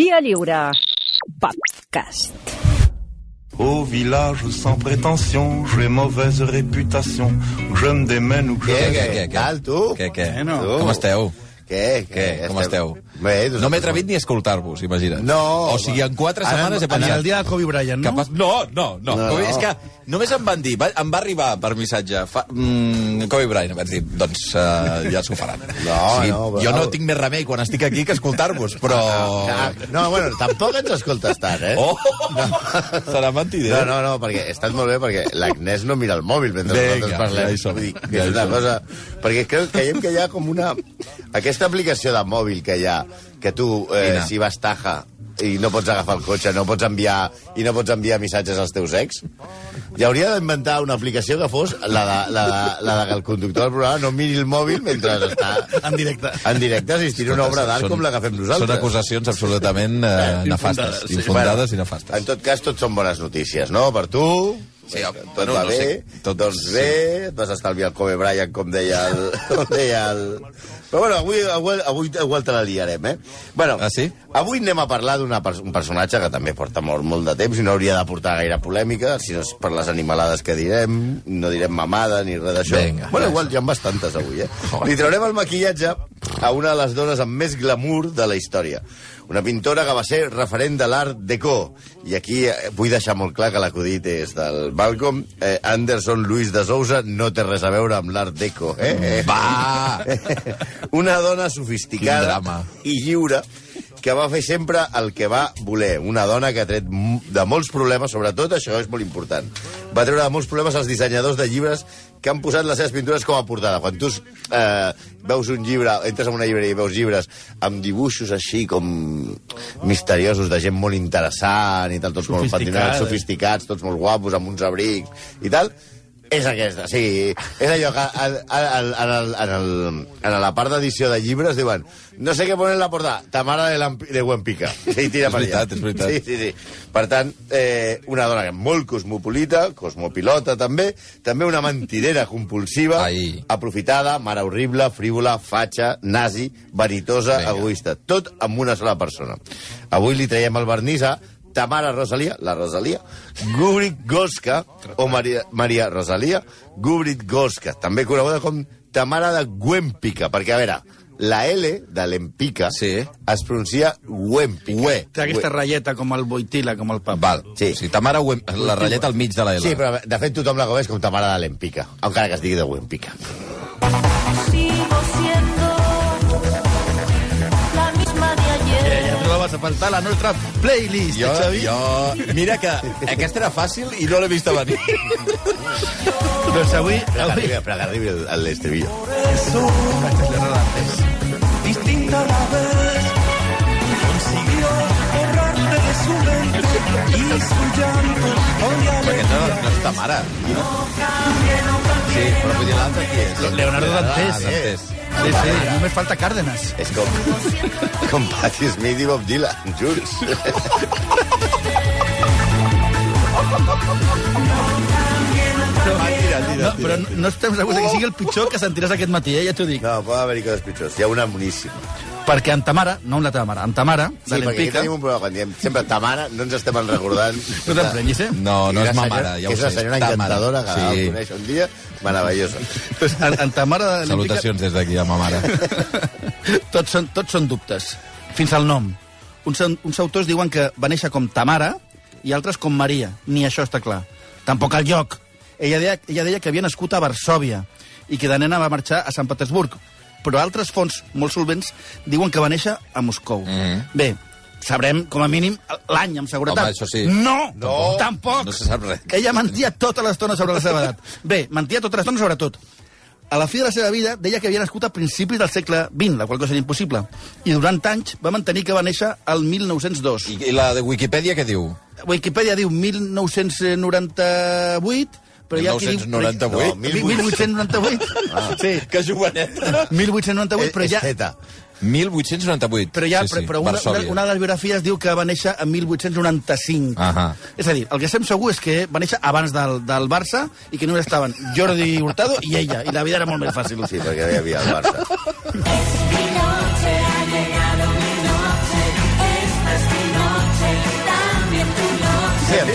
Via Lliure. Podcast. Au village sans prétention, j'ai mauvaise réputation. Je me démène ou que Què, je... què, què? Tal, tu? Què, què? Bueno. Com esteu? Què, Què? Com esteu? Bé, doncs, No m'he atrevit ni a escoltar-vos, imagina't. No, O sigui, en quatre ara setmanes he pensat... en El dia de Kobe Bryant, no? Capaç... No, no, no. No, no. no. És que només em van dir, va, em va arribar per missatge, fa, mm, Kobe Bryant, vaig dir, doncs uh, ja s'ho faran. No, no, però- jo no tinc més remei quan estic aquí que escoltar-vos, però... Ah, no, bueno, tampoc ens escoltes tant, eh? Oh, serà mentider. No, no, no, perquè estat molt bé, perquè l'Agnès no mira el mòbil mentre Vinga, nosaltres parlem. ja hi som, Vull dir, que ja és una som. cosa... Perquè creu, creiem que hi ha com una... Aquesta aplicació de mòbil que hi ha, que tu, eh, Quina? si vas taja i no pots agafar el cotxe, no pots enviar i no pots enviar missatges als teus ex, hi hauria d'inventar una aplicació que fos la de, la, de, la de que el conductor del programa no miri el mòbil mentre està En directe. en directe assistint a una obra d'art com la que fem nosaltres. Són acusacions absolutament eh, nefastes, sí. infundades Bueno, i nefastes. En tot cas, tot són bones notícies, no? Per tu... Sí, tot bueno, va no bé, sé, tot- doncs sí. bé, vas estalviar el Kobe Bryant, com deia el... Com deia el... Però bueno, avui, avui, avui igual te la liarem, eh? Bueno, Ah, sí? avui anem a parlar d'un pers un personatge que també porta molt, molt de temps i no hauria de portar gaire polèmica, si no és per les animalades que direm, no direm mamada ni res d'això. Bueno, igual hi ha bastantes avui, eh? Li traurem el maquillatge a una de les dones amb més glamour de la història. Una pintora que va ser referent de l'art déco. I aquí eh, vull deixar molt clar que l'acudit és del Malcolm. Eh, Anderson Luis de Sousa no té res a veure amb l'art déco. Eh? eh? Va! Una dona sofisticada i lliure que va fer sempre el que va voler. Una dona que ha tret de molts problemes, sobretot això és molt important. Va treure de molts problemes als dissenyadors de llibres que han posat les seves pintures com a portada. Quan tu eh, veus un llibre, entres en una llibreria i veus llibres amb dibuixos així com misteriosos, de gent molt interessant i tal, tots molt patinats, sofisticats, tots molt guapos, amb uns abrics i tal, és aquesta, sí. És allò que en, en, en, el, en, el, en la part d'edició de llibres diuen no sé què ponen en la portada, Tamara de, Lamp de Buenpica. Sí, tira És per allà. veritat, és veritat. Sí, sí, sí. Per tant, eh, una dona molt cosmopolita, cosmopilota també, també una mentidera compulsiva, Ai. aprofitada, mare horrible, frívola, fatxa, nazi, veritosa, Vinga. egoista. Tot amb una sola persona. Avui li traiem el vernís a Tamara Rosalia, la Rosalia, Gubrit Goska, o Maria, Maria Rosalia, Gubrit Goska, també coneguda com Tamara de Güempica, perquè, a veure, la L de l'Empica Sí. es pronuncia Güempica. Ué. Té aquesta ratlleta com el Boitila, com el pap. Val, Sí. sí. sí Tamara, hem- la ratlleta al mig de la L. Sí, però de fet tothom la coneix com Tamara de l'Empica, encara que es digui de Güempica. Sigo Ja trobes a la nostra playlist, Jo, Xavi? jo... Mira que aquesta era fàcil i no l'he vist a venir. Doncs avui... Avui... però que arribi el- el estribillo. Vaig a antes. distinta la vez. Consiguió borrarte de su mente y su llanto. Hoy Perquè no, no és Tamara. Sí, però vull dir l'altre qui és? Leonardo Dantes. Ah, Dantes. Sí, sí, només falta Cárdenas. És com, com Patti Smith i Bob Dylan, junts. No, però no, no estem segurs que sigui el pitjor que sentiràs aquest matí, eh? ja t'ho dic. No, pot haver-hi coses pitjors. Hi ha una boníssima. Perquè en Tamara, no amb la teva mare, en Tamara, Sí, de perquè aquí l'Empica... tenim un problema. Quan diem sempre Tamara, no ens estem recordant... No t'emprenyis, eh? No, no és ma mare, ja ho És sé. una senyora encantadora que sí. Sí. la coneix un dia, meravellosa. Pues en, en Tamara de l'Empica... Salutacions des d'aquí a ma mare. tots, són, tots són dubtes, fins al nom. Uns, uns autors diuen que va néixer com Tamara i altres com Maria. Ni això està clar. Tampoc el lloc. Ella deia, ella deia que havia nascut a Varsòvia i que de nena va marxar a Sant Petersburg. Però altres fonts molt solvents diuen que va néixer a Moscou. Mhm. Bé, sabrem, com a mínim, l'any, amb seguretat. Home, això sí. No! No. Tampoc! No se sap res. Ella mentia tota l'estona sobre la seva edat. Bé, mentia tota l'estona sobre tot. A la fi de la seva vida deia que havia nascut a principis del segle XX, la qual cosa era impossible. I durant anys va mantenir que va néixer al 1902. I, I la de Wikipedia què diu? Wikipedia diu 1998, però hi ha qui diu... 1998? No, 1898. Ah. Sí, Que joveneta. 1898, però és, ja... és Zeta. 1898. Però, ja, sí, sí. però una, una, una de les biografies diu que va néixer en 1895. Ahà. És a dir, el que estem segur és que va néixer abans del, del Barça i que només estaven Jordi Hurtado i ella, i la vida era molt més fàcil. Sí, perquè hi havia el Barça.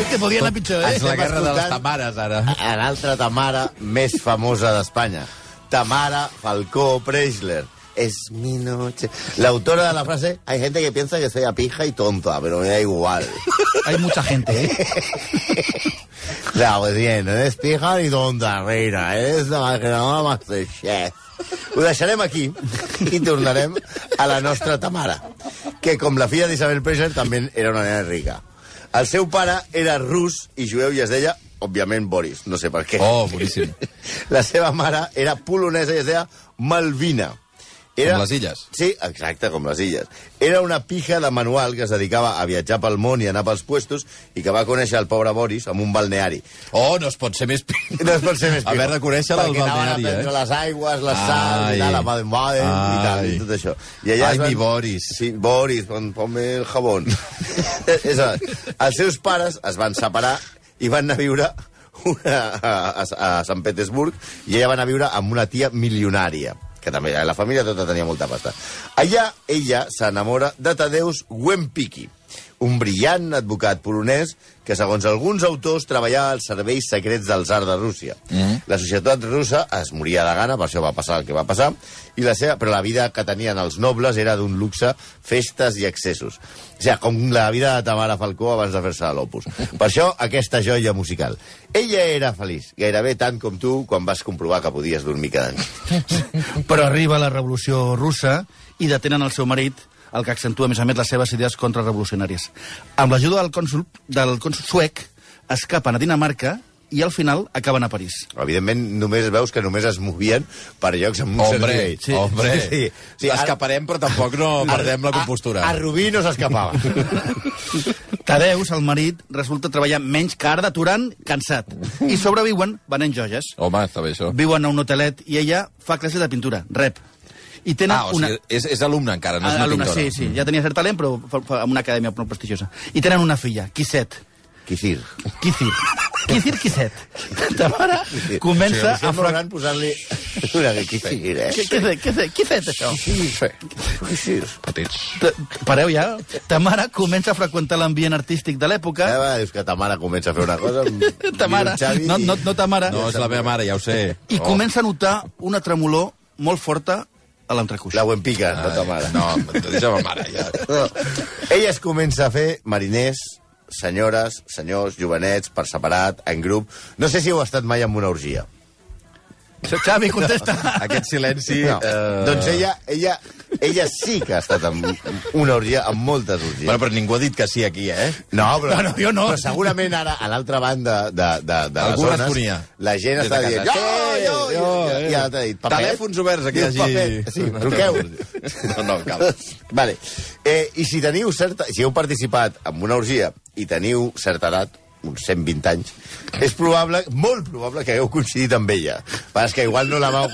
Que podia anar pitjor, eh? És la guerra de les tamares, ara. a l'altra Tamara més famosa d'Espanya. Tamara Falcó Preisler. Es mi noche. La autora de la frase, hay gente que piensa que soy a pija y tonta, pero me da igual. Hay mucha gente, eh? Claro, pues bien, no eres pija ni tonta, reina. Eres la de Masterchef. Ho deixarem aquí i tornarem a la nostra Tamara, que com la filla d'Isabel Preisler també era una nena rica. El seu pare era rus i jueu i es deia, òbviament, Boris. No sé per què. Oh, boníssim. La seva mare era polonesa i es deia Malvina. Com les illes. Sí, exacte, com les illes. Era una pija de manual que es dedicava a viatjar pel món i anar pels puestos i que va conèixer el pobre Boris amb un balneari. Oh, no es pot ser més... pi- No es pot ser més Haver de conèixer el Perquè balneari, eh? les aigües, les sals Ai. i tal, la Baden Baden i tal, i tot això. I allà Ai, van- mi Boris. Sí, Boris, pon, ponme el jabón. És a, els seus pares es van separar i van anar a viure una, a, a, a Sant Petersburg i ella va anar a viure amb una tia milionària que també la família tota tenia molta pasta. Allà ella s'enamora de Tadeusz Wempicki, un brillant advocat polonès que, segons alguns autors, treballava als serveis secrets del tsar de Rússia. Mm. La societat russa es moria de gana, per això va passar el que va passar, i la seva, però la vida que tenien els nobles era d'un luxe, festes i excessos. O sigui, com la vida de Tamara Falcó abans de fer-se a l'Opus. Per això, aquesta joia musical. Ella era feliç, gairebé tant com tu quan vas comprovar que podies dormir cada nit. Però arriba la revolució russa i detenen el seu marit, el que accentua, a més a més, les seves idees contrarrevolucionàries. Amb l'ajuda del cònsul, del cònsul suec, escapen a Dinamarca i al final acaben a París. Evidentment, només veus que només es movien per llocs amb un cert Hombre, sí. hombre. Sí, sí. sí Escaparem, però tampoc no perdem la compostura. A, a Rubí no s'escapava. Tadeus, el marit, resulta treballar menys que Arda Turan, cansat. I sobreviuen venent joies. Home, està bé això. Viuen a un hotelet i ella fa classes de pintura, rep. I tenen Ah, o sigui, és, és alumne encara, no és una pintora. sí, sí, ja tenia cert talent, però fa, fa, amb una acadèmia molt prestigiosa. I tenen una filla, Kiset. Quisir. Kizir. Kizir Kiset. Ta mare comença sí, a... a Fra... Posant-li una de Quisir, eh? Què, fet, això? Quisir. Petits. Pareu ja. Ta mare comença a freqüentar l'ambient artístic de l'època. Vegada dius que ta mare comença a fer una cosa... amb- Ta mare, no, no, no ta mare. No, és la meva mare, ja ho sé. I comença a notar una tremolor molt forta a l'entrecuix. La Wempica, no ta mare. No, deixa ma mare, ja. No. Ella es comença a fer mariners, senyores, senyors, jovenets, per separat, en grup... No sé si heu estat mai en una orgia. Xavi, contesta. Aquest silenci... No. Eh... Doncs ella, ella, ella sí que ha estat en una orgia, en moltes orgies. Bueno, però ningú ha dit que sí aquí, eh? No, però, No, no, jo no. però segurament ara, a l'altra banda de, de, de les Algú zones, la gent està de dient... Jo, jo, jo, eh. L'altre ha dit, papet? Telèfons oberts, aquí hi hagi- papet. Sí, truqueu. No, no, cal. Vale. Eh, I si teniu certa... Si heu participat en una orgia i teniu certa edat, uns 120 anys, és probable, molt probable que hagueu coincidit amb ella. Però és que igual no la vau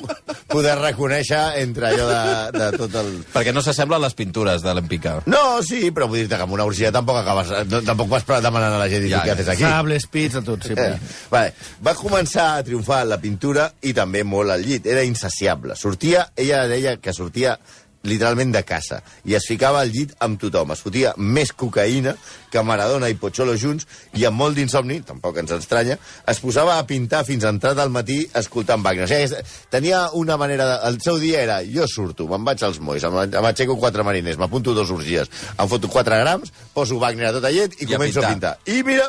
poder reconèixer entre allò de, de tot el... Perquè no s'assembla a les pintures de l'Empica. No, sí, però vull dir-te que amb una orgia tampoc acabes... No, tampoc vas demanant a la gent Ja, què haces aquí. Sables, pits, de tot, sí. Eh, vale. Va començar a triomfar en la pintura i també molt al llit. Era insaciable. Sortia, ella deia que sortia literalment de casa i es ficava al llit amb tothom. Es fotia més cocaïna que Maradona i Pocholo junts i amb molt d'insomni, tampoc ens estranya, es posava a pintar fins entrat al matí escoltant Wagner. O sigui, tenia una manera... De... El seu dia era, jo surto, me'n vaig als em- m'aixeco quatre mariners, m'apunto dos orgies, em foto quatre grams, poso Wagner a tota llet i, I a començo a pintar. pintar. I mira,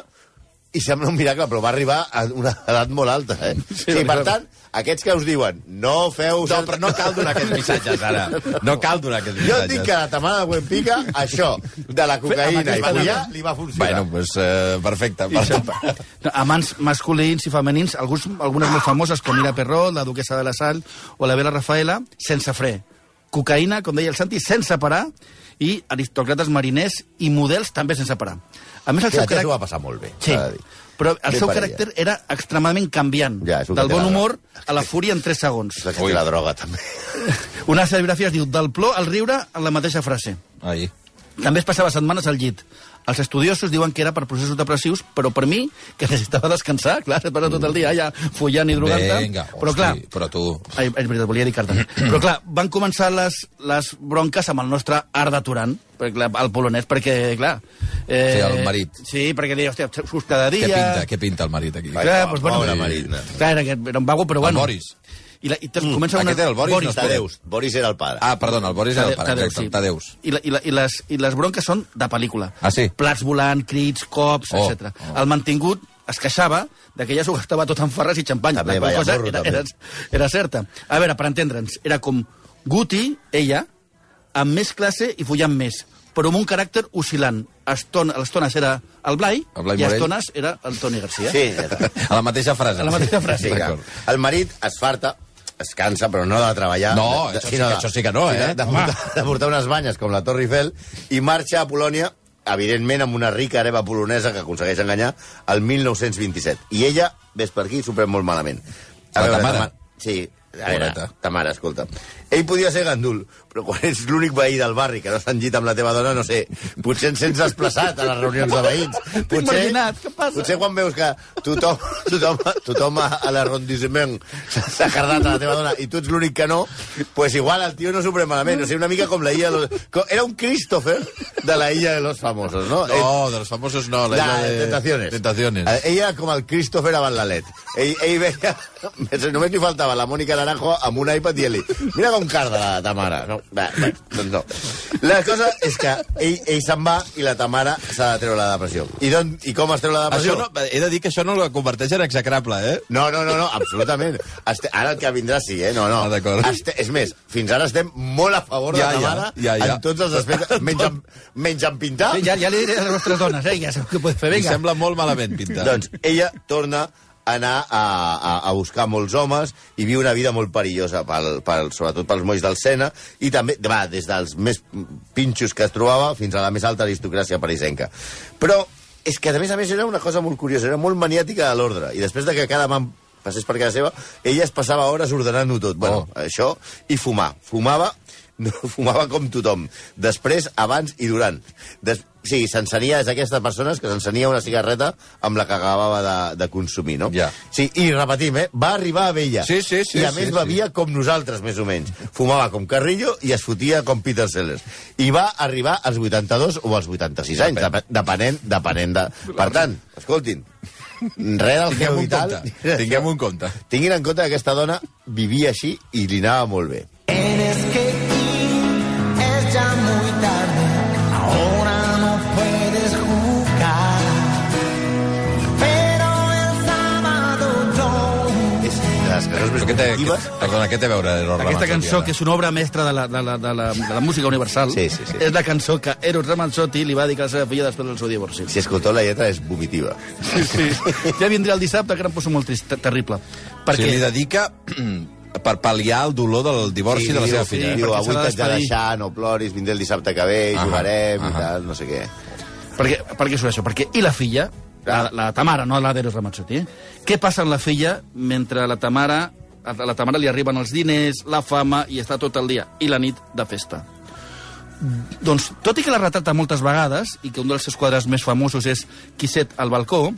i sembla un miracle, però va arribar a una edat molt alta, eh? Sí, sí per tant, aquests que us diuen, no feu... No, però no cal donar aquests missatges, ara. No cal donar aquests Jo missatges. et dic que a la Tamara de Buenpica, això, de la cocaïna i follar, li va funcionar. Bueno, doncs eh, perfecte. perfecte. Amants masculins i femenins, alguns, algunes molt famoses, com Mira Perró, la duquesa de la Sal o la Vela Rafaela, sense fre. Cocaïna, com deia el Santi, sense parar, i aristòcrates mariners i models també sense parar. A més, el seu caràcter... va passar molt bé, Sí, però el seu caràcter era extremadament canviant. Ja, del bon la- humor a la fúria en 3 segons. És la que té la droga, també. Una de les biografies diu del plor al riure en la mateixa frase. Ai. També es passava setmanes al llit. Els estudiosos diuen que era per processos depressius, però per mi, que necessitava descansar, clar, es passa tot el dia allà follant i drogant Vinga, Però clar, però tu... Ai, és veritat, volia dir cartes. Però clar, van començar les, les bronques amb el nostre art de Turan, perquè, el polonès, perquè, clar, Eh, Sí, el marit. Sí, perquè deia, hòstia, surts cada dia... Què pinta, què pinta el marit aquí? Clar, pobre, doncs, bueno, pobre marit. Clar, era, era un vago, però El bueno. Boris. I, la, i mm, comença una... aquest era el Boris, no es pot- Tadeus. Boris era el pare. Ah, perdona, el Boris era el pare, Tadeu, exacte, sí. Tadeus. I, la, i, la, i, les, I les bronques són de pel·lícula. Ah, sí? Plats volant, crits, cops, Oh, etc. oh. El mantingut es queixava de que ella s'ho gastava tot en farres i xampany. També, La cosa morro, era, era, era certa. A veure, per entendre'ns, era com Guti, ella, amb més classe i follant més, però amb un caràcter oscil·lant. Estona- a estones era el Blai, El Blai i a estones era el Toni Garcia. Sí, ja. A la mateixa frase. A la mateixa frase. Sí, el marit es farta, es cansa, però no de treballar. No, de, això sí que- això sí que no, sí, de- eh? De, portar, de portar unes banyes com la Torre Eiffel i marxa a Polònia, evidentment amb una rica hereva polonesa que aconsegueix enganyar el 1927. I ella, ves per aquí, s'ho pren molt malament. La Tamara? Tama- Sí, a veure, Pobreta. Tamara, escolta. Ell podia ser gandul, però quan ets l'únic veí del barri que no s'ha llit amb la teva dona, no sé, potser ens sents desplaçat a les reunions de veïns. Potser, què passa? Potser quan veus que tothom, tothom, tothom a, a l'arrondissement s'ha cardat a la teva dona i tu ets l'únic que no, pues igual el tio no s'ho pren malament. O sigui, una mica com la illa... De los, era un Christopher de la illa de los famosos, no? No, de los famosos no, la isla de... Tentaciones. Tentaciones. Eh, Ella com el Christopher a Lalet. Ell, ell veia... Només li faltava la Mònica Naranjo amb un iPad dient-li mira com carda la Tamara. No, va, va, doncs no. La cosa és que ell, ell se'n va i la Tamara s'ha de treure la depressió. I, don, I com es treu la depressió? Això no, he de dir que això no el converteix en execrable, eh? No, no, no, no absolutament. Este, ara el que vindrà sí, eh? No, no. Ah. Este, és més, fins ara estem molt a favor Ja, de ja, la Tamara ja, ja. en tots els aspectes, menys en, menys en pintar. Sí, ja, ja li diré a les nostres dones, eh? Ja sabeu què pot fer, vinga. sembla molt malament pintar. Doncs ella torna anar a, a, a buscar molts homes i viu una vida molt perillosa, pel, pel, sobretot pels molls del Sena, i també, va, des dels més pinxos que es trobava fins a la més alta aristocràcia parisenca. Però és que, a més a més, era una cosa molt curiosa, era molt maniàtica de l'ordre, i després de que cada man passés per casa seva, ella es passava hores ordenant-ho tot. Bueno, Oh. això, i fumar. Fumava, no, fumava com tothom. Després, abans i durant. Des, sí, s'encenia, és d'aquestes persones que s'encenia una cigarreta amb la que acabava de, de consumir, no? Ja. Sí, i repetim, eh? Va arribar a vella. Sí, sí, sí, I a sí, més sí. bevia com nosaltres, més o menys. Fumava com Carrillo i es fotia com Peter Sellers. I va arribar als 82 o als 86 anys, dep depenent, depenent de... Per tant, escoltin, res del Tinguem un vital... compte. Tinguem un compte. Tinguin en compte que aquesta dona vivia així i li anava molt bé. Però què té, què, perdona, què té a veure Eros Aquesta Ramazzotti, cançó, ara? que és una obra mestra de la, de la, de la, de la música universal, Sí, sí, sí. és la cançó que Eros Ramazzotti li va dedicar a la seva filla després del seu divorci. Si escolteu la lletra, és vomitiva. Sí, sí. Ja vindrà el dissabte, que ara em poso molt trist, ter- terrible. O Perquè sigui, li dedica per pal·liar el dolor del divorci de la diu, seva filla. Diu, perquè avui t'haig de deixar, no ploris, vindré el dissabte que ve, Ahà, jugarem i ahà. tal, no sé què. perquè, perquè surt això? Perquè, i la filla, la, la Tamara, no la d'Eros Ramazzotti, eh? què passa amb la filla mentre la Tamara, a la Tamara li arriben els diners, la fama, i està tot el dia, i la nit de festa? Doncs, tot i que la retrata moltes vegades, i que un dels seus quadres més famosos és Quisset al balcó,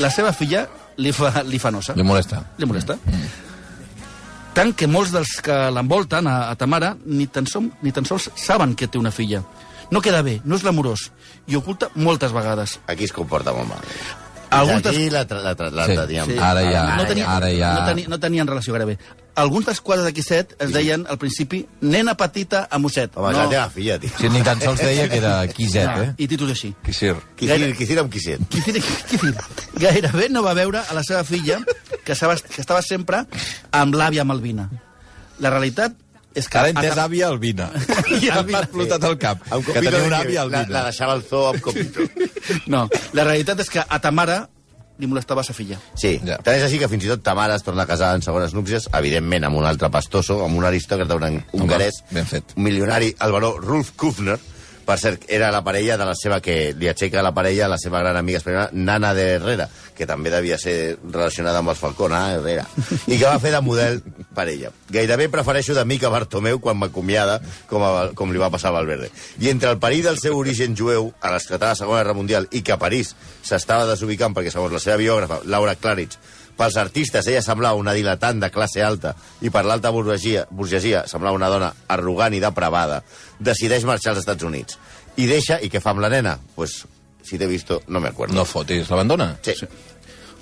la seva filla li fa, li fa nosa. Li molesta. Li molesta. Tant que molts dels que l'envolten, a, a Tamara, ni tan, som, ni tan sols saben que té una filla. No queda bé, no és l'amorós, i oculta moltes vegades. Aquí es comporta molt mal. Alguns Aquí la, tra- la, tra- la, Sí. teníem. Sí. Ara ja, no, tenia, ara ja. no, tenia, no tenien relació gairebé. Alguns dels quadres de Quisset es deien, al principi, nena petita a mosset. Home, és la teva filla, tio. Sí, ni tan sols deia que era Quiset, Ah, eh? I títols així. Quisir. Quisir, quisir amb quisir. Quisir, quisir. Gairebé no va veure a la seva filla, que estava, que estava sempre amb l'àvia Malvina. La realitat és que... Ara he entès àvia Albina. I Ja Albina. m'ha explotat el cap. Que tenia una àvia la, la Albina. deixava al zoo amb copito. No, la realitat és que a Tamara li molestava sa filla. Sí, Ja. tant és així que fins i tot Tamara es torna a casar en segones núpcies, evidentment amb un altre pastoso, amb un aristòcrata un hongarès, ben fet. un milionari, el baró Rolf Kufner, per cert, era la parella de la seva, que li aixeca la parella, la seva gran amiga espanyola, Nana de Herrera, que també devia ser relacionada amb els Falcó, Nana de Herrera, i que va fer de model per ella. Gairebé prefereixo d'amic a Bartomeu quan m'acomiada, com, a, com li va passar a Valverde. I entre el perill del seu origen jueu, a l'esclatar la Segona Guerra Mundial, i que a París s'estava desubicant perquè, segons la seva biògrafa, Laura Claridge, pels artistes ella semblava una dilatant de classe alta i per l'alta burgesia, burgesia semblava una dona arrogant i depravada, decideix marxar als Estats Units. I deixa, i què fa amb la nena? Pues si te he visto, no me acuerdo. No fotis, l'abandona? Sí.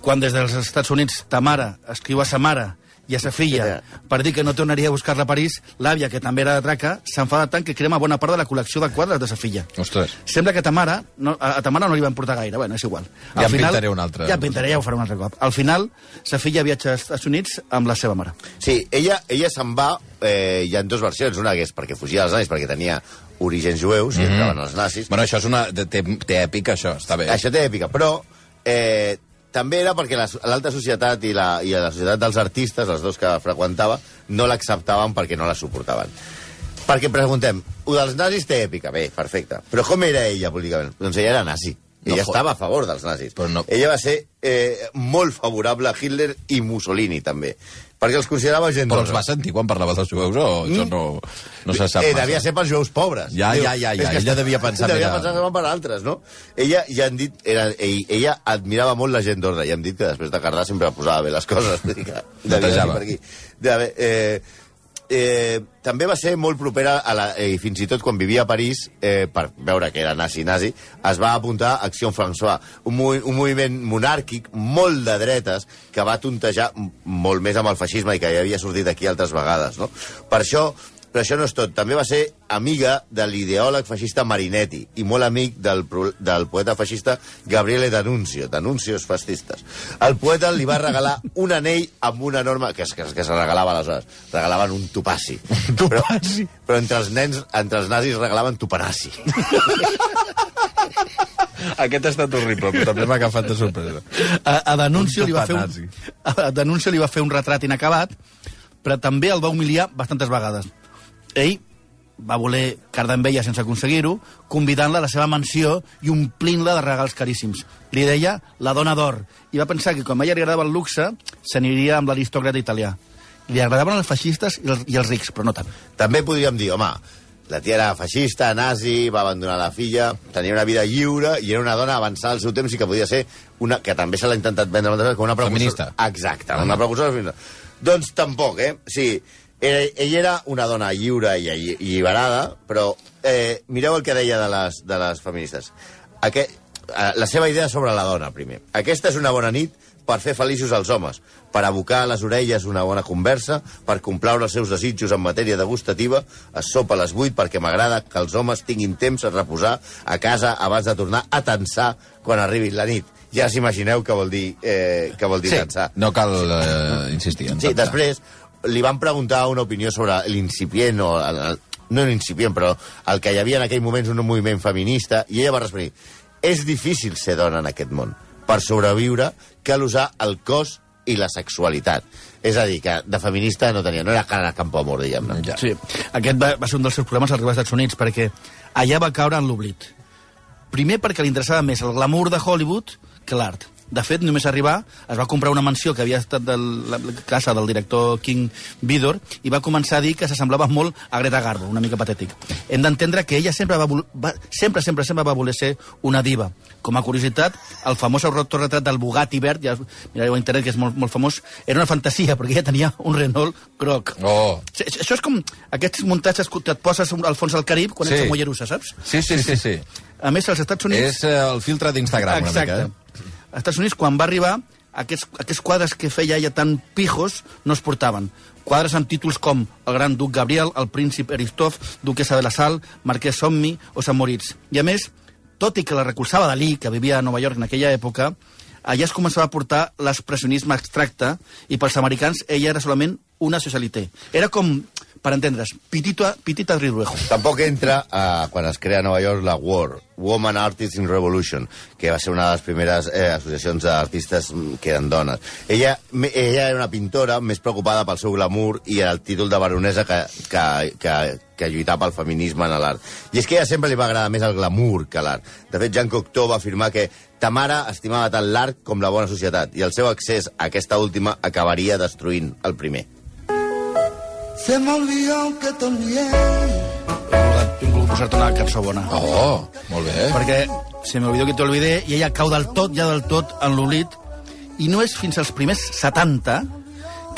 Quan des dels Estats Units ta mare escriu a sa mare i a sa filla per dir que no tornaria a buscar-la a París, l'àvia, que també era de traca, s'enfada tant que crema bona part de la col·lecció de quadres de sa filla. Ostres. Sembla que ta mare, no, a, a ta mare no li van portar gaire, bueno, és igual. Ja en pintaré un altre. Ja en pintaré, ja ho faré un altre cop. Al final, sa filla viatja als Estats Units amb la seva mare. Sí, ella, ella se'n va, eh, hi ha dues versions, una que és perquè fugia dels nazis, perquè tenia orígens jueus, Mhm. i entraven els nazis. Bueno, això és una... Té, té èpica, això, està bé. Això té èpica, però eh, també era perquè la- l'alta societat i la, i la societat dels artistes, els dos que freqüentava, no l'acceptaven perquè no la suportaven. Perquè preguntem, ho dels nazis té èpica, bé, perfecte, però com era ella políticament? Doncs ella era nazi. No Ella fot- estava a favor dels nazis. Però no- Ella va ser eh, molt favorable a Hitler i Mussolini, també. Perquè els considerava gent Però els va sentir quan parlava dels jueus o això no, no se sap eh, massa? devia ser pels jueus pobres. Ja, ja, ja, ja, que ella devia pensar, Devia mira- pensar que van per altres, no? Ella, ja han dit, era, ell, ella admirava molt la gent d'ordre, i hem dit que després de Cardà sempre posava bé les coses. Vull dir que devia per aquí. De, eh, eh, també va ser molt propera a la, eh, i fins i tot quan vivia a París eh, per veure que era nazi-nazi es va apuntar a Acció François un, movi un moviment monàrquic molt de dretes que va tontejar molt més amb el feixisme i que ja havia sortit aquí altres vegades no? per això però això no és tot. També va ser amiga de l'ideòleg feixista Marinetti i molt amic del, del poeta feixista Gabriele D'Annunzio, D'Annuncios fascistes. El poeta li va regalar un anell amb una norma que, es- que, que se regalava aleshores. Regalaven un tupassi. Tupassi? Però, però entre els nens, entre els nazis regalaven tupanassi. Aquest ha estat horrible, però també m'ha agafat de sorpresa. A, a Un li va fer un, a Denúncio li va fer un retrat inacabat, però també el va humiliar bastantes vegades. Ell va voler cardar amb ella sense aconseguir-ho, convidant-la a la seva mansió i omplint-la de regals caríssims. Li deia la dona d'or, i va pensar que com a ella li agradava el luxe, s'aniria amb l'aristòcrata italià. Li agradaven els feixistes i els, i els rics, però no tant. També podríem dir, home, la tia era feixista, nazi, va abandonar la filla, tenia una vida lliure i era una dona avançada al seu temps i que podia ser una... que també se l'ha intentat vendre com una precursora. Feminista. Exacte, una precursora feminista. Doncs tampoc, eh? Sí, era, ella era una dona lliure i alli- i alliberada, però eh, mireu el que deia de les, de les feministes. Aquest, eh, la seva idea sobre la dona, primer. Aquesta és una bona nit per fer feliços els homes, per abocar a les orelles una bona conversa, per complaure els seus desitjos en matèria degustativa, es sopa a les 8 perquè m'agrada que els homes tinguin temps a reposar a casa abans de tornar a tensar quan arribi la nit. Ja s'imagineu què vol dir, eh, què vol dir Sí, tensar. no cal eh, insistir. En Sí, després li van preguntar una opinió sobre l'incipient, o el, no l'incipient, però el que hi havia en aquell moment un moviment feminista, i ella va respondre, és difícil ser dona en aquest món. Per sobreviure cal usar el cos i la sexualitat. És a dir, que de feminista no tenia, no era cara a campo amor, diguem-ne. Ja. Sí, aquest va, va ser un dels seus problemes arribar als Estats Units, perquè allà va caure en l'oblit. Primer perquè li interessava més el glamour de Hollywood que l'art. De fet, només arribar, es va comprar una mansió que havia estat de la casa del director King Vidor i va començar a dir que s'assemblava molt a Greta Garbo, una mica patètic. Hem d'entendre que ella sempre va, va, sempre, sempre, sempre va voler ser una diva. Com a curiositat, el famós autorretrat del Bugatti verd, ja mireu a internet que és molt, molt famós, era una fantasia, perquè ella tenia un Renault groc. Oh. Sí, Això és com aquests muntatges que et poses al fons del Carib quan Sí. ets a Mollerussa, saps? Sí, sí, sí, sí. A més, als Estats Units... És eh, el filtre d'Instagram, una Exacte. mica, eh? Als Estats Units, quan va arribar, aquests, aquests quadres que feia ella tan pijos no es portaven. Quadres amb títols com El gran duc Gabriel, El príncip Eristoff, Duquesa de la Sal, Marquès Sommi o Sant Moritz. I a més, tot i que la recolzava Dalí, que vivia a Nova York en aquella època, allà es començava a portar l'expressionisme abstracte i pels americans ella era solament una socialité. Era com, per entendre's, Pitita, Pitita Ridruejo. Tampoc entra a, quan es crea a Nova York la WAR, Woman Artists in Revolution, que va ser una de les primeres eh, associacions d'artistes mm, que eren dones. Ella, ella era una pintora més preocupada pel seu glamour i el títol de baronesa que, que, que, que lluitar pel feminisme en l'art. I és que ella sempre li va agradar més el glamour que l'art. De fet, Jean Cocteau va afirmar que ta mare estimava tant l'art com la bona societat i el seu accés a aquesta última acabaria destruint el primer. Se me olvidó que también Tinc volgut posar-te una cançó bona. Oh, molt bé. perquè se me olvidó que t'olvidé i ella cau del tot, ja del tot, en l'oblit, i no és fins als primers 70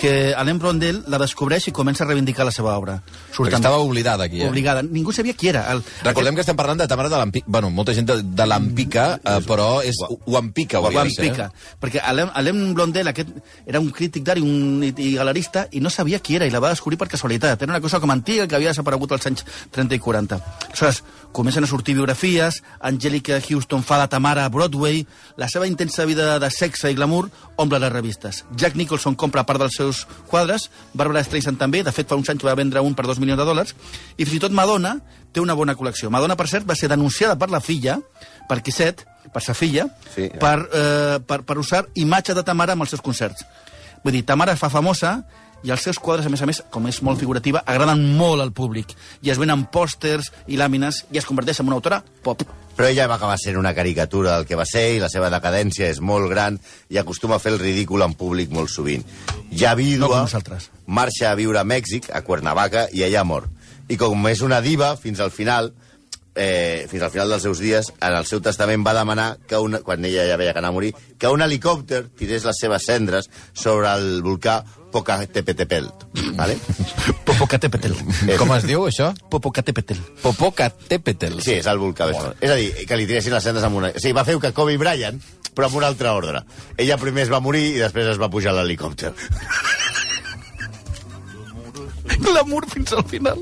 que Alain Blondel la descobreix i comença a reivindicar la seva obra. Perquè estava oblidada aquí, eh? Obligada. Ningú sabia qui era. El, Recordem que estem parlant de Tamara de l'Ampica. Bueno, molta gent de, de l'Ampica, eh, però és Uampica, Ho hauria de ser. pica. Perquè Alain, Alain Blondel aquest, era un crític d'art i, un, i, i galerista i no sabia qui era i la va descobrir per casualitat. Era una cosa com antiga que havia desaparegut als anys 30 i 40. Aleshores, comencen a sortir biografies, Angelica Houston fa la Tamara a Broadway, la seva intensa vida de sexe i glamour omple les revistes. Jack Nicholson compra part dels seus quadres, Barbara Streisand també, de fet fa uns anys va vendre un per dos milions de dòlars, i fins i tot Madonna té una bona col·lecció. Madonna, per cert, va ser denunciada per la filla, per Kisset, per sa filla, Sí. per, eh, per, per usar imatge de Tamara amb els seus concerts. Vull dir, Tamara es fa famosa i els seus quadres, a més a més, com és molt figurativa, agraden molt al públic. I es venen pòsters i làmines i es converteix en una autora pop. Però ella va acabar sent una caricatura del que va ser i la seva decadència és molt gran i acostuma a fer el ridícul en públic molt sovint. Ja No vídua, nosaltres. marxa a viure a Mèxic, a Cuernavaca, i allà mor. I com és una diva, fins al final, eh, fins al final dels seus dies, en el seu testament va demanar, que una, quan ella ja veia que anava a morir, que un helicòpter tirés les seves cendres sobre el volcà Popocatépetl. Vale? Popocatépetl. Com es diu, això? Popocatépetl. Popocatépetl. Sí, és el volcà fort. És a dir, que li tiressin les cendres amb una... O sigui, va fer que Kobe Bryant, però amb un altre ordre. Ella primer es va morir i després es va pujar a l'helicòpter. Glamour fins al final.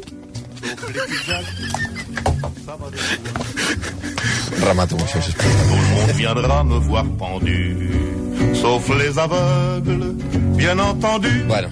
Remato amb això, sisplau. Tout le monde viendra me voir pendu, sauf les aveugles, bien entendu. Bueno,